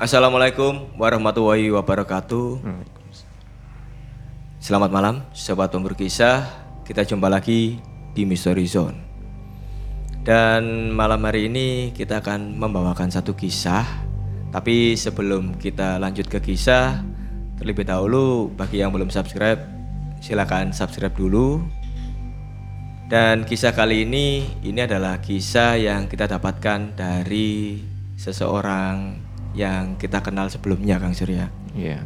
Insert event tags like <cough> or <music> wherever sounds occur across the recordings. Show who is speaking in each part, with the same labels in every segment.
Speaker 1: Assalamualaikum warahmatullahi wabarakatuh. Selamat malam, sobat pemburu kisah. Kita jumpa lagi di Mystery Zone. Dan malam hari ini kita akan membawakan satu kisah. Tapi sebelum kita lanjut ke kisah, terlebih dahulu bagi yang belum subscribe, silakan subscribe dulu. Dan kisah kali ini ini adalah kisah yang kita dapatkan dari seseorang yang kita kenal sebelumnya Kang Surya.
Speaker 2: Iya.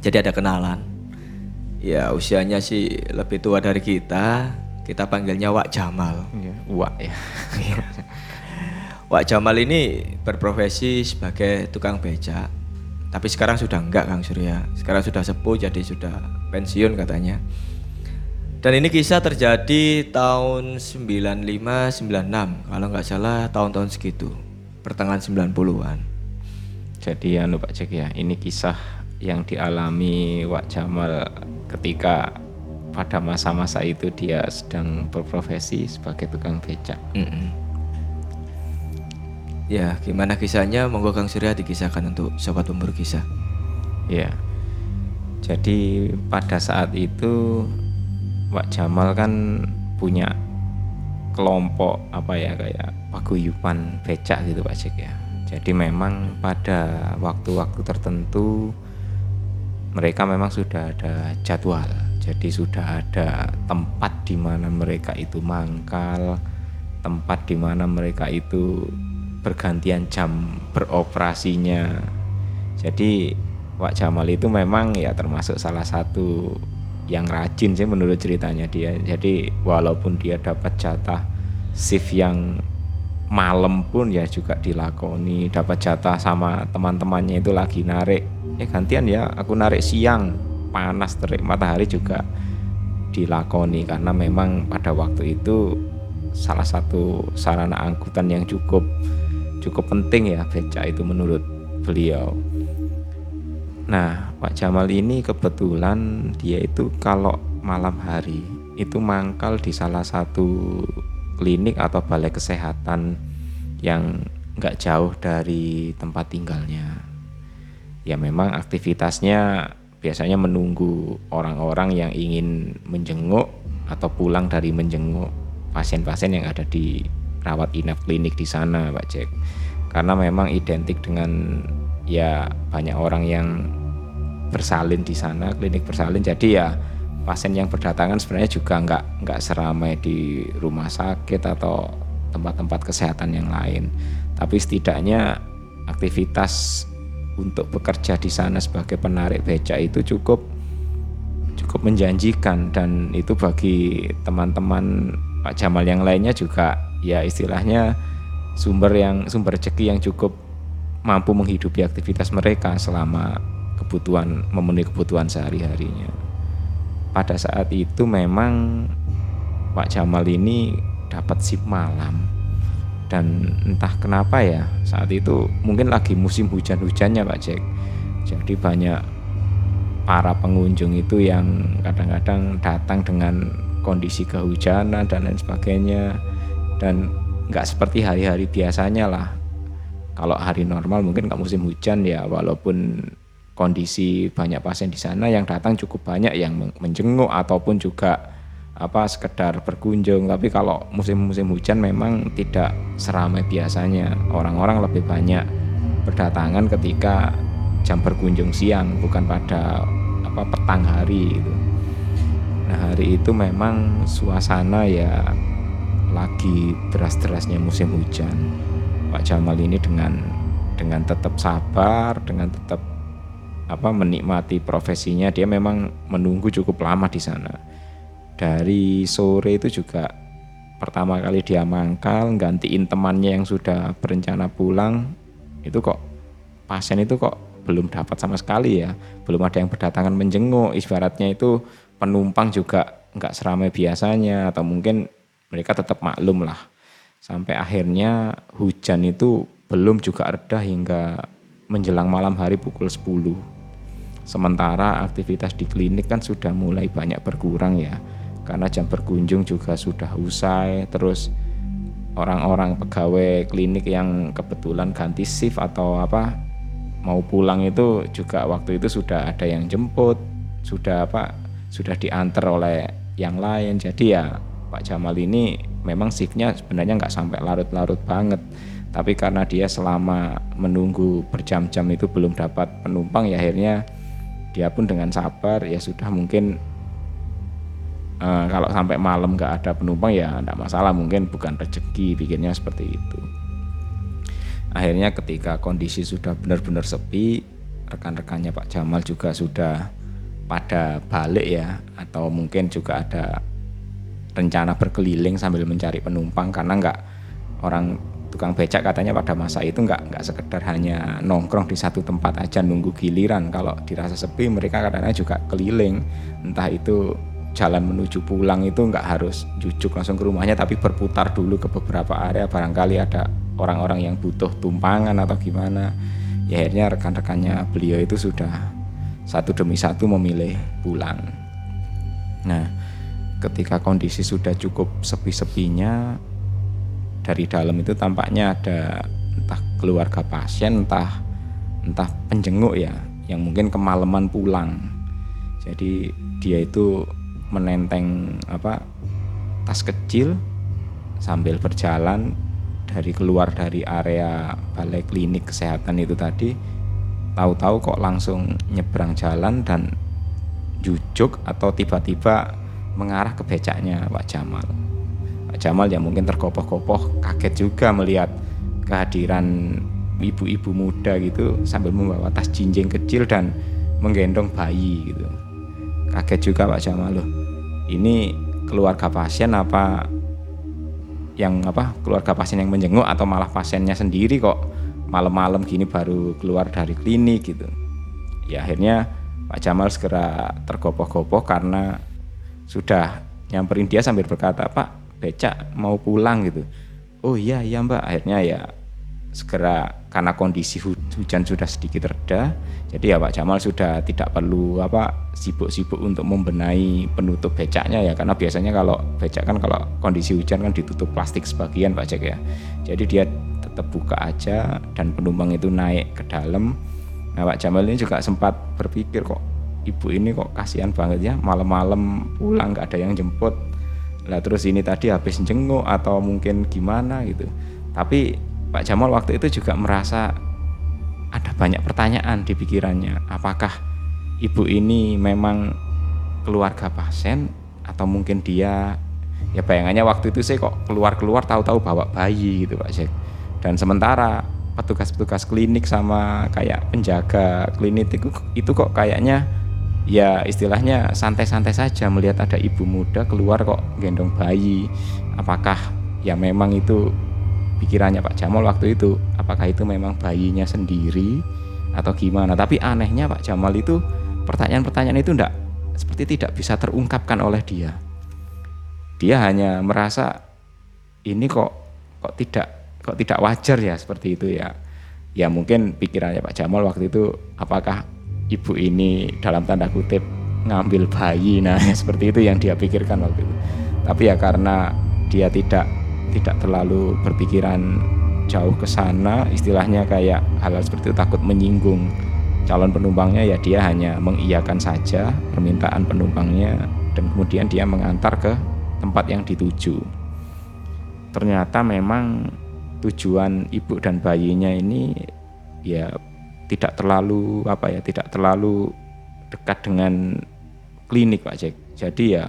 Speaker 1: Jadi ada kenalan. Ya usianya sih lebih tua dari kita. Kita panggilnya Wak Jamal.
Speaker 2: Iya. Wah ya.
Speaker 1: Wak Jamal ini berprofesi sebagai tukang becak. Tapi sekarang sudah enggak Kang Surya. Sekarang sudah sepuh jadi sudah pensiun katanya. Dan ini kisah terjadi tahun 95 96 kalau nggak salah tahun-tahun segitu. Pertengahan 90-an.
Speaker 2: Jadi anu Pak Cek ya, ini kisah yang dialami Wak Jamal ketika pada masa-masa itu dia sedang berprofesi sebagai tukang becak.
Speaker 1: Mm-mm. Ya, gimana kisahnya? Monggo Kang Surya dikisahkan untuk sobat pemburu kisah.
Speaker 2: Ya. Jadi pada saat itu Wak Jamal kan punya kelompok apa ya kayak paguyuban becak gitu Pak Cek ya. Jadi memang pada waktu-waktu tertentu mereka memang sudah ada jadwal. Jadi sudah ada tempat di mana mereka itu mangkal, tempat di mana mereka itu bergantian jam beroperasinya. Jadi Wak Jamal itu memang ya termasuk salah satu yang rajin sih menurut ceritanya dia. Jadi walaupun dia dapat jatah shift yang malam pun ya juga dilakoni dapat jatah sama teman-temannya itu lagi narik. Ya gantian ya aku narik siang panas terik matahari juga dilakoni. Karena memang pada waktu itu salah satu sarana angkutan yang cukup cukup penting ya beca itu menurut beliau. Nah Pak Jamal ini kebetulan dia itu kalau malam hari itu mangkal di salah satu klinik atau balai kesehatan yang nggak jauh dari tempat tinggalnya. Ya memang aktivitasnya biasanya menunggu orang-orang yang ingin menjenguk atau pulang dari menjenguk pasien-pasien yang ada di rawat inap klinik di sana, Pak Jack. Karena memang identik dengan ya banyak orang yang bersalin di sana, klinik bersalin. Jadi ya pasien yang berdatangan sebenarnya juga nggak nggak seramai di rumah sakit atau tempat-tempat kesehatan yang lain. Tapi setidaknya aktivitas untuk bekerja di sana sebagai penarik beca itu cukup cukup menjanjikan dan itu bagi teman-teman Pak Jamal yang lainnya juga ya istilahnya sumber yang sumber rezeki yang cukup mampu menghidupi aktivitas mereka selama kebutuhan memenuhi kebutuhan sehari-harinya pada saat itu memang Pak Jamal ini dapat sip malam. Dan entah kenapa ya saat itu mungkin lagi musim hujan-hujannya Pak Jack. Jadi banyak para pengunjung itu yang kadang-kadang datang dengan kondisi kehujanan dan lain sebagainya. Dan nggak seperti hari-hari biasanya lah. Kalau hari normal mungkin nggak musim hujan ya walaupun kondisi banyak pasien di sana yang datang cukup banyak yang menjenguk ataupun juga apa sekedar berkunjung. Tapi kalau musim-musim hujan memang tidak seramai biasanya. Orang-orang lebih banyak berdatangan ketika jam berkunjung siang bukan pada apa petang hari itu. Nah hari itu memang suasana ya lagi deras-derasnya musim hujan. Pak Jamal ini dengan dengan tetap sabar dengan tetap apa menikmati profesinya dia memang menunggu cukup lama di sana. Dari sore itu juga pertama kali dia mangkal gantiin temannya yang sudah berencana pulang itu kok pasien itu kok belum dapat sama sekali ya. Belum ada yang berdatangan menjenguk ibaratnya itu penumpang juga nggak seramai biasanya atau mungkin mereka tetap maklum lah. Sampai akhirnya hujan itu belum juga reda hingga menjelang malam hari pukul 10 Sementara aktivitas di klinik kan sudah mulai banyak berkurang ya. Karena jam berkunjung juga sudah usai, terus orang-orang pegawai klinik yang kebetulan ganti shift atau apa mau pulang itu juga waktu itu sudah ada yang jemput, sudah apa sudah diantar oleh yang lain. Jadi ya Pak Jamal ini memang shiftnya sebenarnya nggak sampai larut-larut banget. Tapi karena dia selama menunggu berjam-jam itu belum dapat penumpang ya akhirnya dia pun dengan sabar ya sudah mungkin uh, kalau sampai malam nggak ada penumpang ya tidak masalah mungkin bukan rezeki pikirnya seperti itu. Akhirnya ketika kondisi sudah benar-benar sepi rekan-rekannya Pak Jamal juga sudah pada balik ya atau mungkin juga ada rencana berkeliling sambil mencari penumpang karena nggak orang tukang becak katanya pada masa itu nggak nggak sekedar hanya nongkrong di satu tempat aja nunggu giliran. Kalau dirasa sepi mereka kadang-kadang juga keliling. Entah itu jalan menuju pulang itu nggak harus jujuk langsung ke rumahnya tapi berputar dulu ke beberapa area. Barangkali ada orang-orang yang butuh tumpangan atau gimana. Ya akhirnya rekan-rekannya beliau itu sudah satu demi satu memilih pulang. Nah ketika kondisi sudah cukup sepi-sepinya dari dalam itu tampaknya ada entah keluarga pasien entah entah penjenguk ya yang mungkin kemalaman pulang jadi dia itu menenteng apa tas kecil sambil berjalan dari keluar dari area balai klinik kesehatan itu tadi tahu-tahu kok langsung nyebrang jalan dan jujuk atau tiba-tiba mengarah ke becaknya Pak Jamal. Jamal ya mungkin terkopoh-kopoh kaget juga melihat kehadiran ibu-ibu muda gitu sambil membawa tas jinjing kecil dan menggendong bayi gitu. Kaget juga Pak Jamal loh. Ini keluarga pasien apa yang apa keluarga pasien yang menjenguk atau malah pasiennya sendiri kok malam-malam gini baru keluar dari klinik gitu ya akhirnya Pak Jamal segera tergopoh-gopoh karena sudah nyamperin dia sambil berkata Pak becak mau pulang gitu. Oh iya iya mbak. Akhirnya ya segera karena kondisi hujan sudah sedikit reda jadi ya Pak Jamal sudah tidak perlu apa sibuk-sibuk untuk membenahi penutup becaknya ya. Karena biasanya kalau becak kan kalau kondisi hujan kan ditutup plastik sebagian Pak Jack ya. Jadi dia tetap buka aja dan penumpang itu naik ke dalam. Nah Pak Jamal ini juga sempat berpikir kok ibu ini kok kasihan banget ya malam-malam pulang nggak ada yang jemput lah terus ini tadi habis jenguk atau mungkin gimana gitu tapi Pak Jamal waktu itu juga merasa ada banyak pertanyaan di pikirannya. Apakah ibu ini memang keluarga pasien atau mungkin dia ya bayangannya waktu itu saya kok keluar-keluar tahu-tahu bawa bayi gitu Pak Jack. Dan sementara petugas-petugas klinik sama kayak penjaga klinik itu, itu kok kayaknya ya istilahnya santai-santai saja melihat ada ibu muda keluar kok gendong bayi. Apakah ya memang itu pikirannya Pak Jamal waktu itu? Apakah itu memang bayinya sendiri atau gimana? Tapi anehnya Pak Jamal itu pertanyaan-pertanyaan itu enggak seperti tidak bisa terungkapkan oleh dia. Dia hanya merasa ini kok kok tidak kok tidak wajar ya seperti itu ya. Ya mungkin pikirannya Pak Jamal waktu itu apakah ibu ini dalam tanda kutip ngambil bayi nah seperti itu yang dia pikirkan waktu itu. Tapi ya karena dia tidak tidak terlalu berpikiran jauh ke sana istilahnya kayak hal-hal seperti itu takut menyinggung calon penumpangnya ya dia hanya mengiyakan saja permintaan penumpangnya dan kemudian dia mengantar ke tempat yang dituju. Ternyata memang tujuan ibu dan bayinya ini ya tidak terlalu apa ya tidak terlalu dekat dengan klinik Pak Jack jadi ya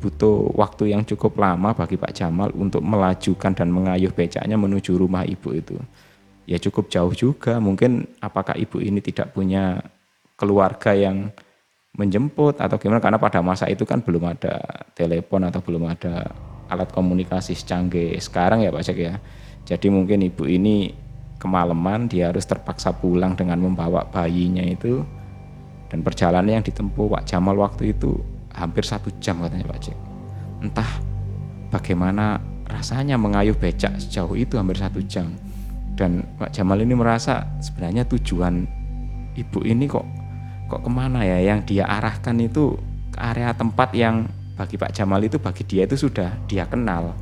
Speaker 2: butuh waktu yang cukup lama bagi Pak Jamal untuk melajukan dan mengayuh becaknya menuju rumah ibu itu. Ya cukup jauh juga, mungkin apakah ibu ini tidak punya keluarga yang menjemput atau gimana karena pada masa itu kan belum ada telepon atau belum ada alat komunikasi secanggih sekarang ya Pak Cek ya. Jadi mungkin ibu ini kemalaman dia harus terpaksa pulang dengan membawa bayinya itu dan perjalanan yang ditempuh Pak Jamal waktu itu hampir satu jam katanya Pak Cek. Entah bagaimana rasanya mengayuh becak sejauh itu hampir satu jam. Dan Pak Jamal ini merasa sebenarnya tujuan ibu ini kok kok ke mana ya yang dia arahkan itu ke area tempat yang bagi Pak Jamal itu bagi dia itu sudah dia kenal.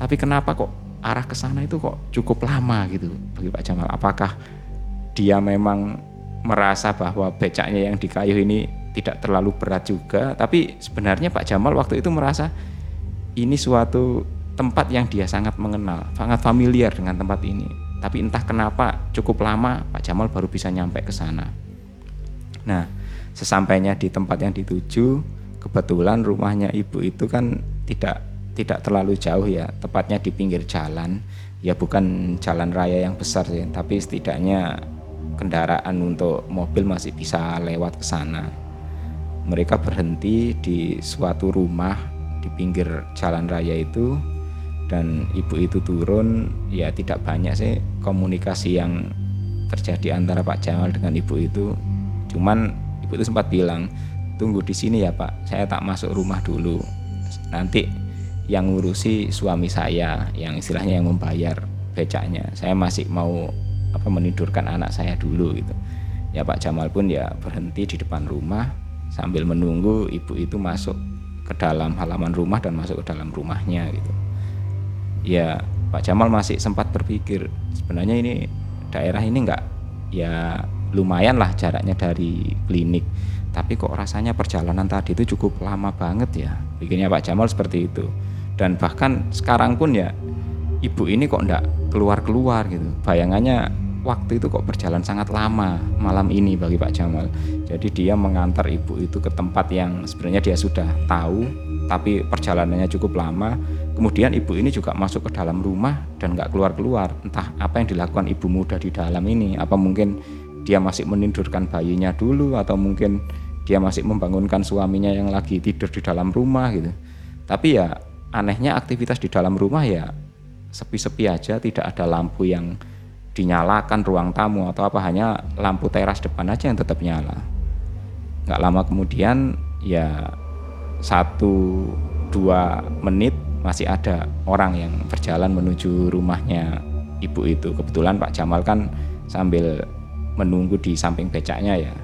Speaker 2: Tapi kenapa kok arah ke sana itu kok cukup lama gitu bagi Pak Jamal? Apakah dia memang merasa bahwa becaknya yang di kayu ini tidak terlalu berat juga, tapi sebenarnya Pak Jamal waktu itu merasa ini suatu tempat yang dia sangat mengenal, sangat familiar dengan tempat ini. Tapi entah kenapa cukup lama Pak Jamal baru bisa nyampe ke sana. Nah, sesampainya di tempat yang dituju, kebetulan rumahnya ibu itu kan tidak tidak terlalu jauh ya, tepatnya di pinggir jalan. Ya bukan jalan raya yang besar sih, tapi setidaknya kendaraan untuk mobil masih bisa lewat ke sana. Mereka berhenti di suatu rumah di pinggir jalan raya itu dan ibu itu turun ya tidak banyak sih komunikasi yang terjadi antara Pak Jamal dengan ibu itu cuman ibu itu sempat bilang tunggu di sini ya Pak saya tak masuk rumah dulu nanti yang ngurusi suami saya yang istilahnya yang membayar becaknya. Saya masih mau apa menidurkan anak saya dulu gitu. Ya Pak Jamal pun ya berhenti di depan rumah sambil menunggu ibu itu masuk ke dalam halaman rumah dan masuk ke dalam rumahnya gitu. Ya Pak Jamal masih sempat berpikir sebenarnya ini daerah ini enggak ya lumayan lah jaraknya dari klinik tapi kok rasanya perjalanan tadi itu cukup lama banget ya. Bikinnya Pak Jamal seperti itu dan bahkan sekarang pun ya ibu ini kok enggak keluar-keluar gitu bayangannya waktu itu kok berjalan sangat lama malam ini bagi Pak Jamal. Jadi dia mengantar ibu itu ke tempat yang sebenarnya dia sudah tahu, tapi perjalanannya cukup lama. Kemudian ibu ini juga masuk ke dalam rumah dan nggak keluar-keluar. Entah apa yang dilakukan ibu muda di dalam ini. Apa mungkin dia masih menidurkan bayinya dulu atau mungkin dia masih membangunkan suaminya yang lagi tidur di dalam rumah gitu. Tapi ya anehnya aktivitas di dalam rumah ya sepi-sepi aja, tidak ada lampu yang dinyalakan ruang tamu atau apa hanya lampu teras depan aja yang tetap nyala. Nggak lama kemudian ya satu dua menit masih ada orang yang berjalan menuju rumahnya ibu itu. Kebetulan Pak Jamal kan sambil menunggu di samping becaknya ya.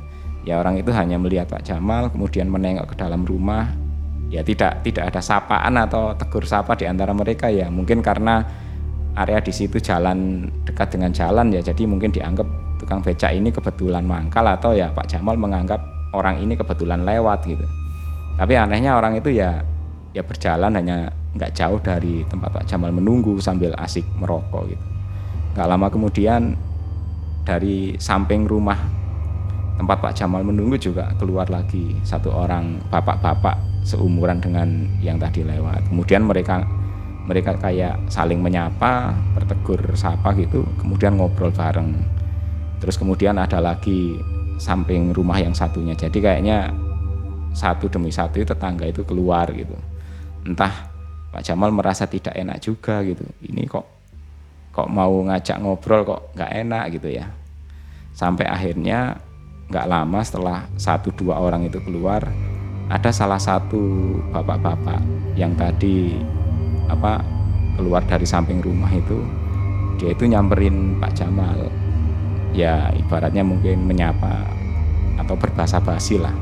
Speaker 2: Ya orang itu hanya melihat Pak Jamal kemudian menengok ke dalam rumah ya tidak tidak ada sapaan atau tegur sapa di antara mereka ya. Mungkin karena area di situ jalan dekat dengan jalan ya. Jadi mungkin dianggap tukang becak ini kebetulan mangkal atau ya Pak Jamal menganggap orang ini kebetulan lewat gitu. Tapi anehnya orang itu ya ya berjalan hanya nggak jauh dari tempat Pak Jamal menunggu sambil asik merokok gitu. Nggak lama kemudian dari samping rumah tempat Pak Jamal menunggu juga keluar lagi satu orang bapak-bapak seumuran dengan yang tadi lewat kemudian mereka mereka kayak saling menyapa, bertegur sapa gitu, kemudian ngobrol bareng. Terus kemudian ada lagi samping rumah yang satunya. Jadi kayaknya satu demi satu tetangga itu keluar gitu. Entah Pak Jamal merasa tidak enak juga gitu. Ini kok kok mau ngajak ngobrol kok nggak enak gitu ya. Sampai akhirnya nggak lama setelah satu dua orang itu keluar, ada salah satu bapak-bapak yang tadi apa keluar dari samping rumah itu dia itu nyamperin Pak Jamal. Ya ibaratnya mungkin menyapa atau berbahasa basi lah.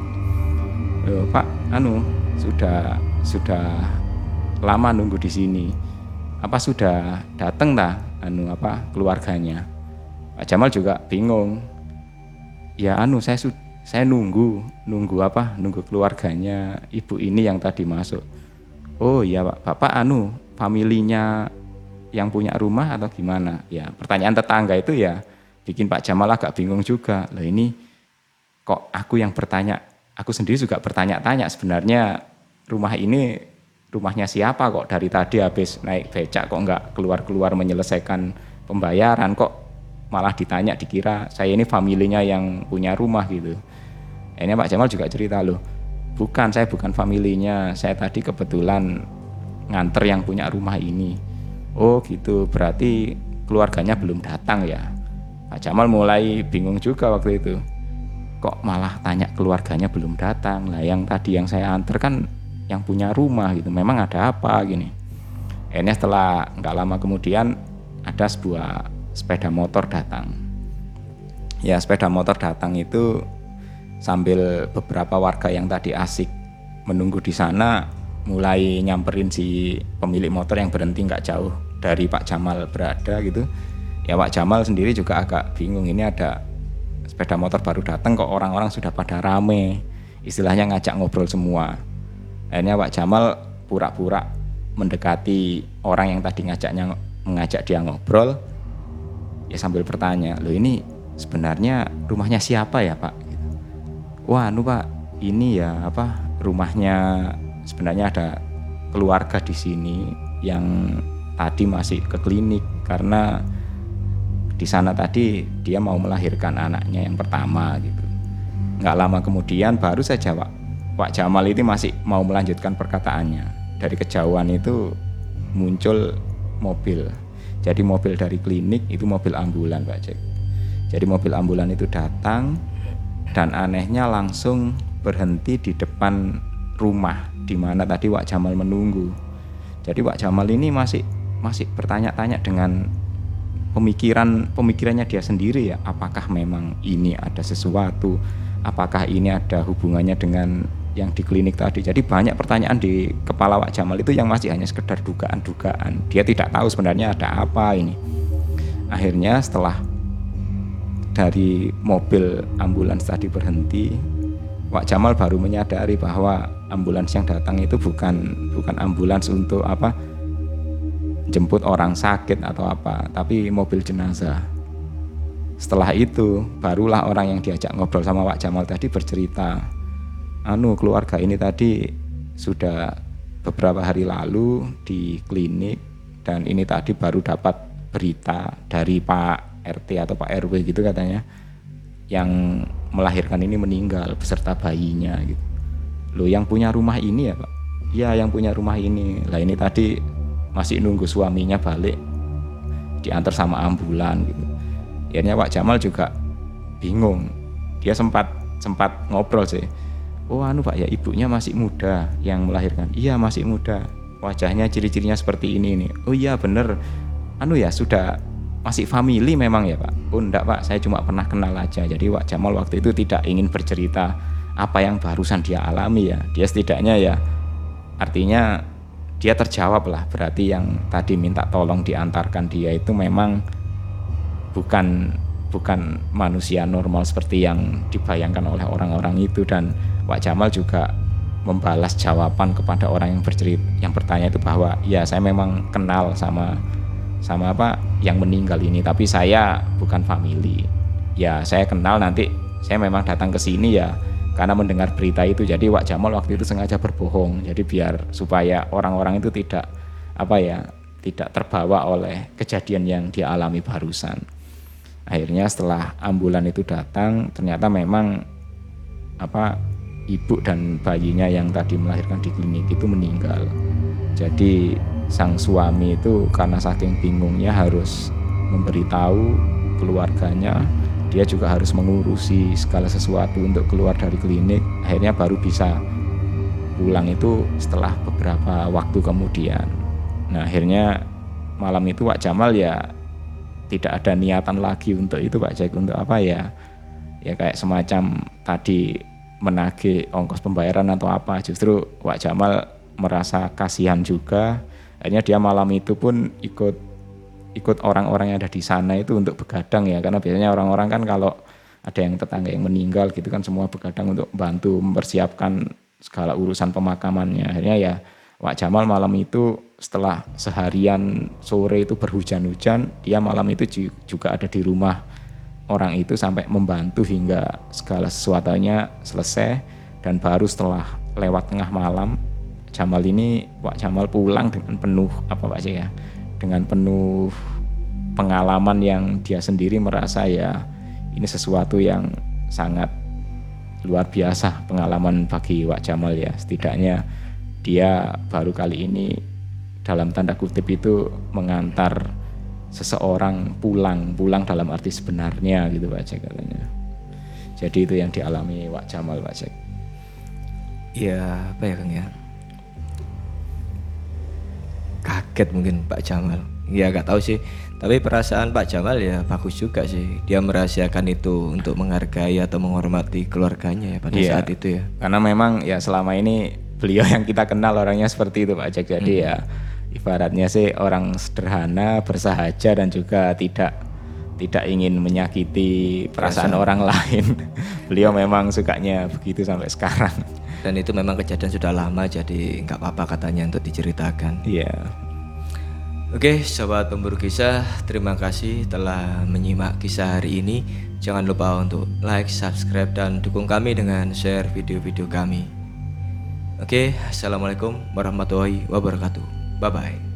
Speaker 2: Loh, Pak anu sudah sudah lama nunggu di sini. Apa sudah datang dah anu apa keluarganya? Pak Jamal juga bingung ya anu saya saya nunggu nunggu apa? Nunggu keluarganya ibu ini yang tadi masuk. Oh iya pak. Bapak anu familinya yang punya rumah atau gimana? Ya pertanyaan tetangga itu ya bikin Pak Jamal agak bingung juga. Loh ini kok aku yang bertanya? Aku sendiri juga bertanya-tanya sebenarnya rumah ini rumahnya siapa kok dari tadi habis naik becak kok nggak keluar-keluar menyelesaikan pembayaran? Kok malah ditanya dikira saya ini familinya yang punya rumah gitu. Ini Pak Jamal juga cerita loh bukan saya bukan familinya. Saya tadi kebetulan nganter yang punya rumah ini. Oh gitu. Berarti keluarganya belum datang ya? Pak Jamal mulai bingung juga waktu itu. Kok malah tanya keluarganya belum datang? Lah yang tadi yang saya antar kan yang punya rumah gitu. Memang ada apa gini? Ini setelah nggak lama kemudian ada sebuah sepeda motor datang. Ya sepeda motor datang itu sambil beberapa warga yang tadi asik menunggu di sana mulai nyamperin si pemilik motor yang berhenti nggak jauh dari Pak Jamal berada gitu. Ya Pak Jamal sendiri juga agak bingung ini ada sepeda motor baru datang kok orang-orang sudah pada rame istilahnya ngajak ngobrol semua. Akhirnya Pak Jamal pura-pura mendekati orang yang tadi ngajaknya mengajak dia ngobrol ya sambil bertanya loh ini sebenarnya rumahnya siapa ya Pak Gitu. wah anu Pak ini ya apa rumahnya sebenarnya ada keluarga di sini yang tadi masih ke klinik karena di sana tadi dia mau melahirkan anaknya yang pertama gitu. Nggak lama kemudian baru saja Pak, Pak Jamal itu masih mau melanjutkan perkataannya. Dari kejauhan itu muncul mobil. Jadi mobil dari klinik itu mobil ambulan Pak Cek. Jadi mobil ambulan itu datang dan anehnya langsung berhenti di depan rumah di mana tadi Pak Jamal menunggu. Jadi Pak Jamal ini masih masih bertanya-tanya dengan pemikiran pemikirannya dia sendiri ya apakah memang ini ada sesuatu apakah ini ada hubungannya dengan yang di klinik tadi. Jadi banyak pertanyaan di kepala Wak Jamal itu yang masih hanya sekedar dugaan-dugaan. Dia tidak tahu sebenarnya ada apa ini. Akhirnya setelah dari mobil ambulans tadi berhenti Wak Jamal baru menyadari bahwa ambulans yang datang itu bukan bukan ambulans untuk apa jemput orang sakit atau apa, tapi mobil jenazah. Setelah itu, barulah orang yang diajak ngobrol sama Pak Jamal tadi bercerita, anu keluarga ini tadi sudah beberapa hari lalu di klinik dan ini tadi baru dapat berita dari Pak RT atau Pak RW gitu katanya yang melahirkan ini meninggal beserta bayinya gitu. Loh yang punya rumah ini ya Pak? Ya yang punya rumah ini. Lah ini tadi masih nunggu suaminya balik diantar sama ambulan gitu. Akhirnya Pak Jamal juga bingung. Dia sempat sempat ngobrol sih. Oh anu Pak ya ibunya masih muda yang melahirkan. Iya masih muda. Wajahnya ciri-cirinya seperti ini nih. Oh iya bener. Anu ya sudah masih family memang ya Pak. Oh enggak Pak, saya cuma pernah kenal aja. Jadi Pak Jamal waktu itu tidak ingin bercerita apa yang barusan dia alami ya. Dia setidaknya ya artinya dia terjawab lah berarti yang tadi minta tolong diantarkan dia itu memang bukan bukan manusia normal seperti yang dibayangkan oleh orang-orang itu dan Pak Jamal juga membalas jawaban kepada orang yang bercerita yang bertanya itu bahwa ya saya memang kenal sama sama apa yang meninggal ini tapi saya bukan family. Ya saya kenal nanti saya memang datang ke sini ya karena mendengar berita itu. Jadi Wak Jamal waktu itu sengaja berbohong. Jadi biar supaya orang-orang itu tidak apa ya tidak terbawa oleh kejadian yang dia alami barusan. Akhirnya setelah ambulan itu datang ternyata memang apa ibu dan bayinya yang tadi melahirkan di klinik itu meninggal. Jadi sang suami itu karena saking bingungnya harus memberitahu keluarganya dia juga harus mengurusi segala sesuatu untuk keluar dari klinik. Akhirnya baru bisa pulang itu setelah beberapa waktu kemudian. Nah akhirnya malam itu Pak Jamal ya tidak ada niatan lagi untuk itu Pak Jack untuk apa ya? Ya kayak semacam tadi menagih ongkos pembayaran atau apa. Justru Pak Jamal merasa kasihan juga. Akhirnya dia malam itu pun ikut ikut orang-orang yang ada di sana itu untuk begadang ya. Karena biasanya orang-orang kan kalau ada yang tetangga yang meninggal gitu kan semua begadang untuk bantu mempersiapkan segala urusan pemakamannya. Akhirnya ya Pak Jamal malam itu setelah seharian sore itu berhujan-hujan dia malam itu juga ada di rumah orang itu sampai membantu hingga segala sesuatunya selesai. Dan baru setelah lewat tengah malam Jamal ini Pak Jamal pulang dengan penuh apa Pak ya? Dengan penuh pengalaman yang dia sendiri merasa ya ini sesuatu yang sangat luar biasa pengalaman bagi Wak Jamal ya. Setidaknya dia baru kali ini dalam tanda kutip itu mengantar seseorang pulang pulang dalam arti sebenarnya gitu Pak Cek katanya. Jadi itu yang dialami Wak Jamal Pak Cek.
Speaker 1: Ya apa ya Kang ya? Kaget mungkin Pak Jamal. Ya gak tahu sih. Tapi perasaan Pak Jamal ya bagus juga sih. Dia merahasiakan itu untuk menghargai atau menghormati keluarganya ya pada yeah. saat itu ya.
Speaker 2: Karena memang ya selama ini beliau yang kita kenal orangnya seperti itu Pak Jack jadi hmm. ya ibaratnya sih orang sederhana bersahaja dan juga tidak tidak ingin menyakiti perasaan orang <laughs> lain. Beliau memang sukanya begitu sampai sekarang.
Speaker 1: Dan itu memang kejadian sudah lama jadi nggak apa-apa katanya untuk diceritakan.
Speaker 2: Iya.
Speaker 1: Oke, sobat pemburu kisah, terima kasih telah menyimak kisah hari ini. Jangan lupa untuk like, subscribe, dan dukung kami dengan share video-video kami. Oke, assalamualaikum warahmatullahi wabarakatuh. Bye bye.